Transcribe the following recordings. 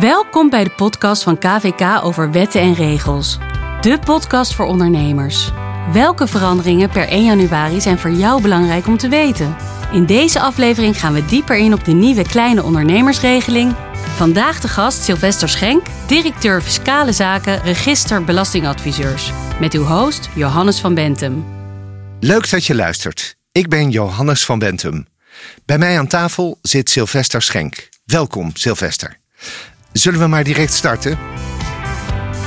Welkom bij de podcast van KVK over wetten en regels. De podcast voor ondernemers. Welke veranderingen per 1 januari zijn voor jou belangrijk om te weten? In deze aflevering gaan we dieper in op de nieuwe kleine ondernemersregeling. Vandaag de gast Sylvester Schenk, directeur Fiscale Zaken, Register Belastingadviseurs. Met uw host Johannes van Bentum. Leuk dat je luistert. Ik ben Johannes van Bentum. Bij mij aan tafel zit Sylvester Schenk. Welkom, Sylvester. Zullen we maar direct starten?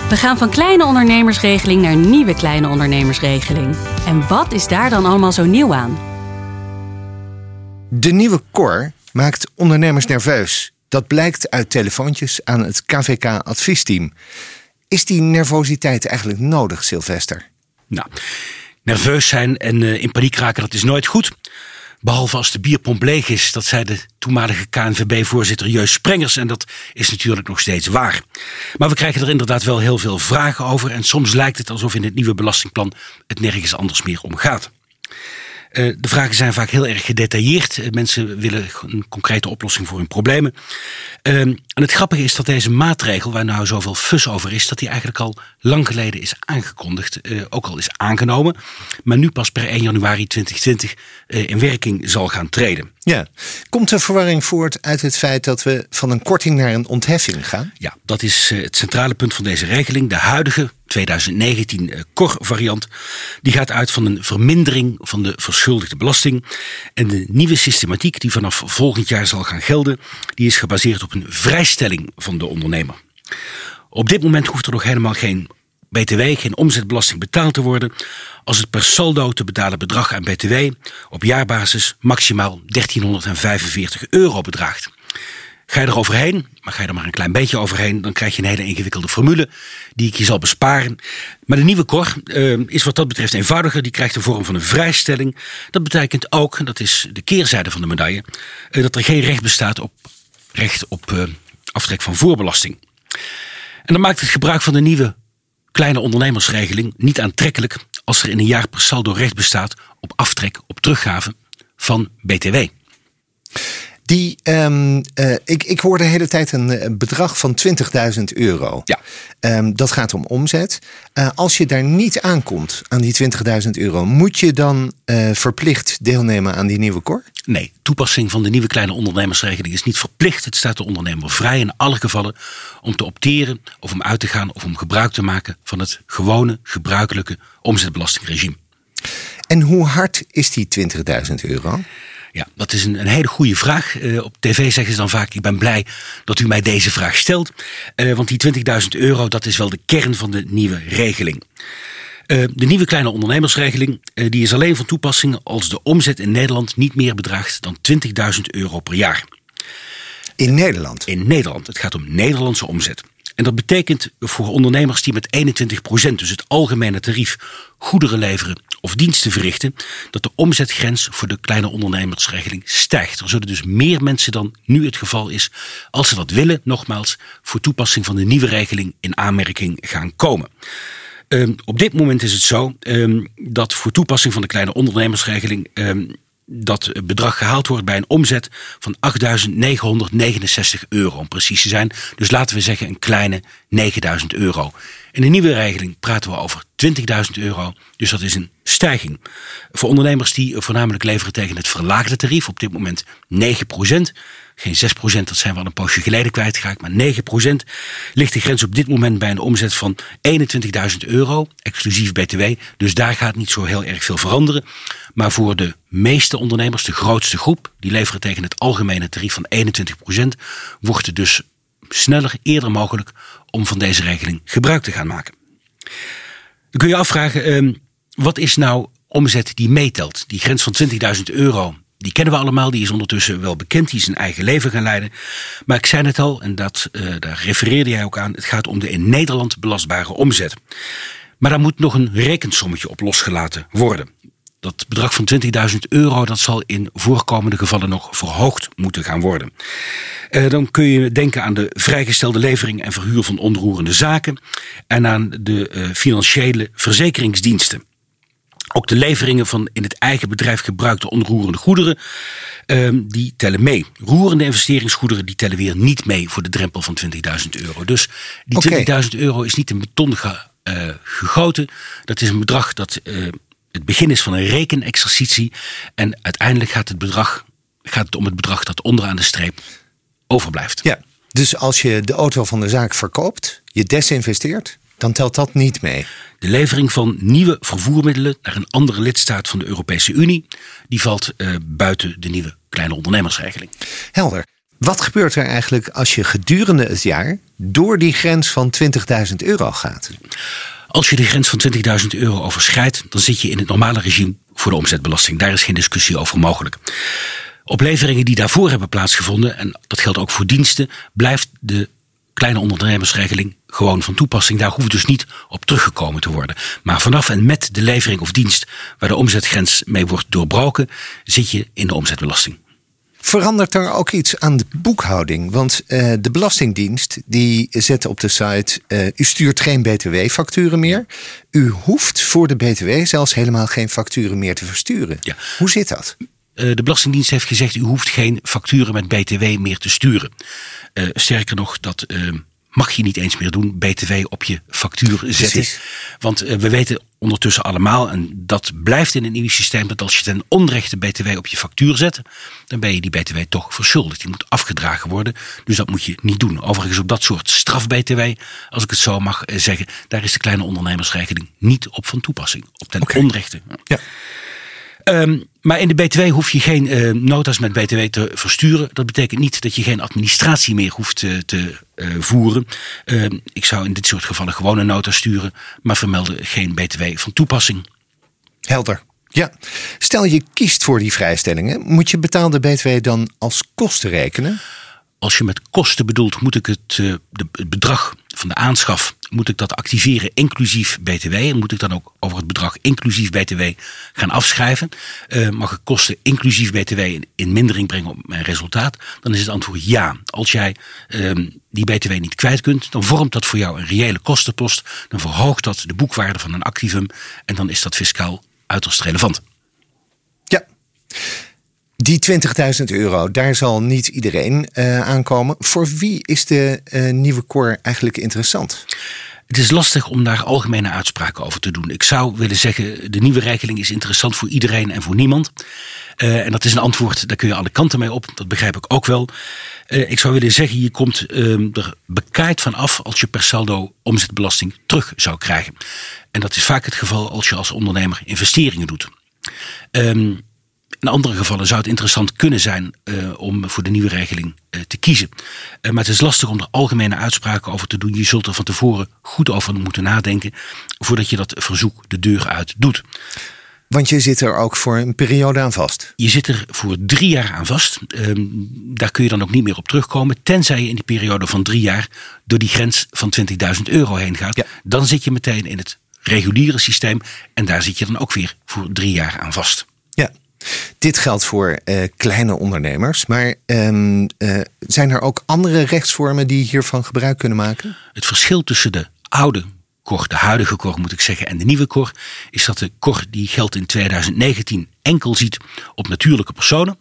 We gaan van kleine ondernemersregeling naar nieuwe kleine ondernemersregeling. En wat is daar dan allemaal zo nieuw aan? De nieuwe COR maakt ondernemers nerveus. Dat blijkt uit telefoontjes aan het KVK-adviesteam. Is die nervositeit eigenlijk nodig, Sylvester? Nou, nerveus zijn en uh, in paniek raken, dat is nooit goed. Behalve als de bierpomp leeg is, dat zei de toenmalige KNVB-voorzitter Jeus Sprengers. En dat is natuurlijk nog steeds waar. Maar we krijgen er inderdaad wel heel veel vragen over. En soms lijkt het alsof in het nieuwe belastingplan het nergens anders meer om gaat. Uh, de vragen zijn vaak heel erg gedetailleerd. Uh, mensen willen een concrete oplossing voor hun problemen. Uh, en het grappige is dat deze maatregel, waar nou zoveel fus over is, dat die eigenlijk al lang geleden is aangekondigd. eh, ook al is aangenomen. Maar nu pas per 1 januari 2020 eh, in werking zal gaan treden. Ja. Komt de verwarring voort uit het feit dat we van een korting naar een ontheffing gaan? Ja, dat is eh, het centrale punt van deze regeling. De huidige 2019 uh, COR-variant. Die gaat uit van een vermindering van de verschuldigde belasting. En de nieuwe systematiek die vanaf volgend jaar zal gaan gelden, die is gebaseerd op een vrijstelling van de ondernemer. Op dit moment hoeft er nog helemaal geen BTW, geen omzetbelasting betaald te worden als het per saldo te betalen bedrag aan BTW op jaarbasis maximaal 1345 euro bedraagt. Ga je er overheen, maar ga je er maar een klein beetje overheen, dan krijg je een hele ingewikkelde formule die ik je zal besparen. Maar de nieuwe KOR uh, is wat dat betreft eenvoudiger. Die krijgt de vorm van een vrijstelling. Dat betekent ook, en dat is de keerzijde van de medaille, uh, dat er geen recht bestaat op recht op uh, aftrek van voorbelasting. En dan maakt het gebruik van de nieuwe kleine ondernemersregeling niet aantrekkelijk als er in een jaar per saldo recht bestaat op aftrek op teruggave van BTW. Die, um, uh, ik, ik hoor de hele tijd een bedrag van 20.000 euro. Ja. Um, dat gaat om omzet. Uh, als je daar niet aankomt aan die 20.000 euro, moet je dan uh, verplicht deelnemen aan die nieuwe kor? Nee, toepassing van de nieuwe kleine ondernemersregeling is niet verplicht. Het staat de ondernemer vrij in alle gevallen om te opteren of om uit te gaan of om gebruik te maken van het gewone, gebruikelijke omzetbelastingregime. En hoe hard is die 20.000 euro? Ja, dat is een, een hele goede vraag. Uh, op tv zeggen ze dan vaak: Ik ben blij dat u mij deze vraag stelt. Uh, want die 20.000 euro, dat is wel de kern van de nieuwe regeling. Uh, de nieuwe kleine ondernemersregeling die is alleen van toepassing als de omzet in Nederland niet meer bedraagt dan 20.000 euro per jaar. In Nederland? In Nederland. Het gaat om Nederlandse omzet. En dat betekent voor ondernemers die met 21%, dus het algemene tarief, goederen leveren of diensten verrichten, dat de omzetgrens voor de kleine ondernemersregeling stijgt. Er zullen dus meer mensen dan nu het geval is, als ze dat willen, nogmaals, voor toepassing van de nieuwe regeling in aanmerking gaan komen. Um, op dit moment is het zo um, dat voor toepassing van de kleine ondernemersregeling um, dat bedrag gehaald wordt bij een omzet van 8.969 euro, om precies te zijn. Dus laten we zeggen een kleine 9.000 euro. In de nieuwe regeling praten we over 20.000 euro, dus dat is een stijging. Voor ondernemers die voornamelijk leveren tegen het verlaagde tarief, op dit moment 9% geen 6% dat zijn we al een poosje geleden kwijtgeraakt, maar 9% ligt de grens op dit moment bij een omzet van 21.000 euro, exclusief BTW. Dus daar gaat niet zo heel erg veel veranderen. Maar voor de meeste ondernemers, de grootste groep, die leveren tegen het algemene tarief van 21% wordt het dus sneller, eerder mogelijk om van deze regeling gebruik te gaan maken. Dan kun je afvragen, eh, wat is nou omzet die meetelt? Die grens van 20.000 euro, die kennen we allemaal, die is ondertussen wel bekend, die is een eigen leven gaan leiden. Maar ik zei het al, en dat, uh, daar refereerde jij ook aan, het gaat om de in Nederland belastbare omzet. Maar daar moet nog een rekensommetje op losgelaten worden. Dat bedrag van 20.000 euro dat zal in voorkomende gevallen nog verhoogd moeten gaan worden. Uh, dan kun je denken aan de vrijgestelde levering en verhuur van onroerende zaken en aan de uh, financiële verzekeringsdiensten. Ook de leveringen van in het eigen bedrijf gebruikte onroerende goederen, ehm, die tellen mee. Roerende investeringsgoederen, die tellen weer niet mee voor de drempel van 20.000 euro. Dus die Oké. 20.000 euro is niet in beton ge- eh, gegoten. Dat is een bedrag dat eh, het begin is van een rekenexercitie. En uiteindelijk gaat het, bedrag, gaat het om het bedrag dat onderaan de streep overblijft. Ja. Dus als je de auto van de zaak verkoopt, je desinvesteert, dan telt dat niet mee. De levering van nieuwe vervoermiddelen naar een andere lidstaat van de Europese Unie, die valt eh, buiten de nieuwe kleine ondernemersregeling. Helder. Wat gebeurt er eigenlijk als je gedurende het jaar door die grens van 20.000 euro gaat? Als je de grens van 20.000 euro overschrijdt, dan zit je in het normale regime voor de omzetbelasting. Daar is geen discussie over mogelijk. Op leveringen die daarvoor hebben plaatsgevonden, en dat geldt ook voor diensten, blijft de kleine ondernemersregeling gewoon van toepassing. Daar hoeft dus niet op teruggekomen te worden. Maar vanaf en met de levering of dienst waar de omzetgrens mee wordt doorbroken, zit je in de omzetbelasting. Verandert er ook iets aan de boekhouding? Want eh, de Belastingdienst die zet op de site: eh, u stuurt geen BTW-facturen meer. U hoeft voor de BTW zelfs helemaal geen facturen meer te versturen. Ja. Hoe zit dat? Eh, de Belastingdienst heeft gezegd: u hoeft geen facturen met BTW meer te sturen. Sterker nog, dat mag je niet eens meer doen, BTW op je factuur zetten. Precies. Want eh, we weten ondertussen allemaal, en dat blijft in het nieuwe systeem, dat als je ten onrechte BTW op je factuur zet, dan ben je die BTW toch verschuldigd. Die moet afgedragen worden, dus dat moet je niet doen. Overigens, op dat soort straf-BTW, als ik het zo mag eh, zeggen, daar is de kleine ondernemersregeling niet op van toepassing. Op ten onrechte. Ja. Ehm, maar in de BTW hoef je geen eh, nota's met BTW te versturen. Dat betekent niet dat je geen administratie meer hoeft eh, te eh, voeren. Ehm, ik zou in dit soort gevallen gewoon een nota sturen, maar vermelden geen BTW van toepassing. Helder. Ja. Stel je kiest voor die vrijstellingen, moet je betaalde BTW dan als kosten rekenen? Als je met kosten bedoelt, moet ik het, eh, de, het bedrag van de aanschaf moet ik dat activeren inclusief BTW. En moet ik dan ook over het bedrag inclusief BTW gaan afschrijven. Eh, mag ik kosten inclusief BTW in, in mindering brengen op mijn resultaat? Dan is het antwoord ja. Als jij ehm, die BTW niet kwijt kunt, dan vormt dat voor jou een reële kostenpost. Dan verhoogt dat de boekwaarde van een activum. En dan is dat fiscaal uiterst relevant. Ja. Die 20.000 euro, daar zal niet iedereen eh, aankomen. Voor wie is de eh, nieuwe core eigenlijk interessant? Het is lastig om daar algemene uitspraken over te doen. Ik zou willen zeggen, de nieuwe regeling is interessant voor iedereen en voor niemand. Eh, en dat is een antwoord, daar kun je alle kanten mee op. Dat begrijp ik ook wel. Ik zou willen zeggen, je komt ehm, er bekaaid van af als je per saldo omzetbelasting terug zou krijgen. En dat is vaak het geval als je als ondernemer investeringen doet. Ehm, in andere gevallen zou het interessant kunnen zijn eh, om voor de nieuwe regeling eh, te kiezen. Eh, maar het is lastig om er algemene uitspraken over te doen. Je zult er van tevoren goed over moeten nadenken voordat je dat verzoek de deur uit doet. Want je zit er ook voor een periode aan vast. Je zit er voor drie jaar aan vast. Ehm, daar kun je dan ook niet meer op terugkomen. Tenzij je in die periode van drie jaar door die grens van 20.000 euro heen gaat. Ja. Dan zit je meteen in het reguliere systeem. En daar zit je dan ook weer voor drie jaar aan vast. Ja. Dit geldt voor eh, kleine ondernemers. Maar ehm, eh, zijn er ook andere rechtsvormen die hiervan gebruik kunnen maken? Het verschil tussen de oude kor, de huidige kor moet ik zeggen, en de nieuwe kor, is dat de kor die geldt in 2019 enkel ziet op natuurlijke personen.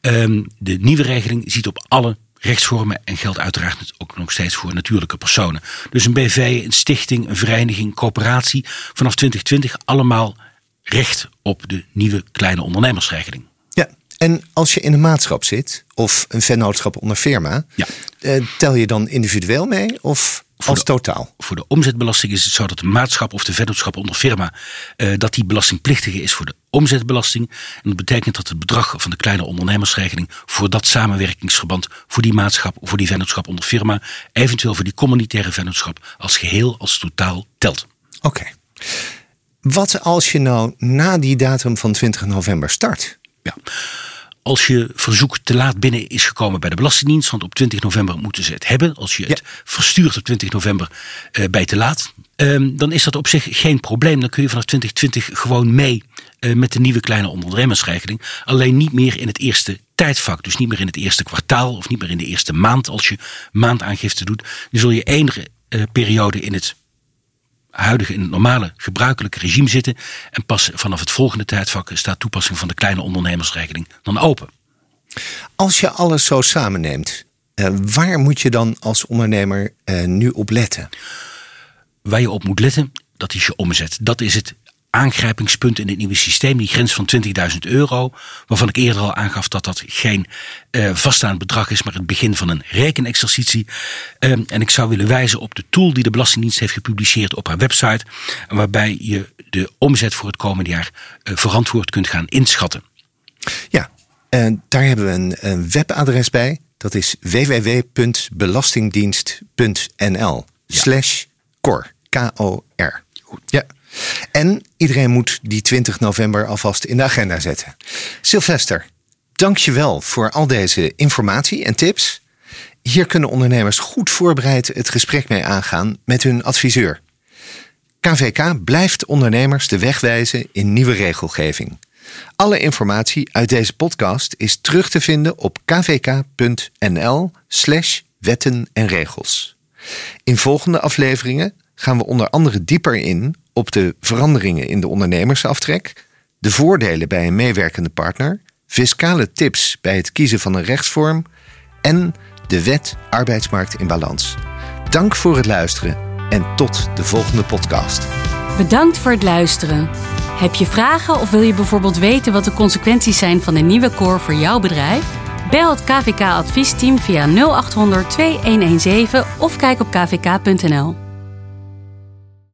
Ehm, de nieuwe regeling ziet op alle rechtsvormen en geldt uiteraard ook nog steeds voor natuurlijke personen. Dus een BV, een stichting, een vereniging, coöperatie, vanaf 2020 allemaal recht op de nieuwe kleine ondernemersregeling. Ja. En als je in een maatschap zit of een vennootschap onder firma, Ja. eh, tel je dan individueel mee of als de- totaal? Voor de omzetbelasting is het zo dat de maatschap of de vennootschap onder firma eh, dat die belastingplichtige is voor de omzetbelasting. En dat betekent dat het bedrag van de kleine ondernemersregeling voor dat samenwerkingsverband, voor die maatschap of voor die vennootschap onder firma, eventueel voor die communitaire vennootschap als geheel, als totaal telt. Oké. Wat als je nou na die datum van 20 november start? Ja. Als je verzoek te laat binnen is gekomen bij de Belastingdienst, want op 20 november moeten ze het hebben. Als je het verstuurt op 20 november eh, bij te laat, ehm, dan is dat op zich geen probleem. Dan kun je vanaf 2020 gewoon mee eh, met de nieuwe kleine ondernemersregeling. Alleen niet meer in het eerste tijdvak. Dus niet meer in het eerste kwartaal of niet meer in de eerste maand als je maandaangifte doet. Dan zul je enige eh, periode in het huidige in het normale gebruikelijke regime zitten. En pas vanaf het volgende tijdvak staat toepassing van de kleine ondernemersregeling dan open. Als je alles zo samenneemt, uh, waar moet je dan als ondernemer uh, nu op letten? Waar je op moet letten, dat is je omzet. Dat is het aangrijpingspunt in het nieuwe systeem, die grens van 20.000 euro, waarvan ik eerder al aangaf dat dat geen uh, vaststaand bedrag is, maar het begin van een rekenexercitie. Um, en ik zou willen wijzen op de tool die de Belastingdienst heeft gepubliceerd op haar website, waarbij je de omzet voor het komende jaar uh, verantwoord kunt gaan inschatten. Ja, en daar hebben we een, een webadres bij. Dat is www.belastingdienst.nl slash kor. K-O-R. Ja. En iedereen moet die 20 november alvast in de agenda zetten. Sylvester, dank je wel voor al deze informatie en tips. Hier kunnen ondernemers goed voorbereid het gesprek mee aangaan met hun adviseur. KVK blijft ondernemers de weg wijzen in nieuwe regelgeving. Alle informatie uit deze podcast is terug te vinden op kvk.nl/slash wetten en regels. In volgende afleveringen gaan we onder andere dieper in op de veranderingen in de ondernemersaftrek, de voordelen bij een meewerkende partner, fiscale tips bij het kiezen van een rechtsvorm en de wet arbeidsmarkt in balans. Dank voor het luisteren en tot de volgende podcast. Bedankt voor het luisteren. Heb je vragen of wil je bijvoorbeeld weten wat de consequenties zijn van een nieuwe core voor jouw bedrijf? Bel het KVK adviesteam via 0800 2117 of kijk op kvk.nl.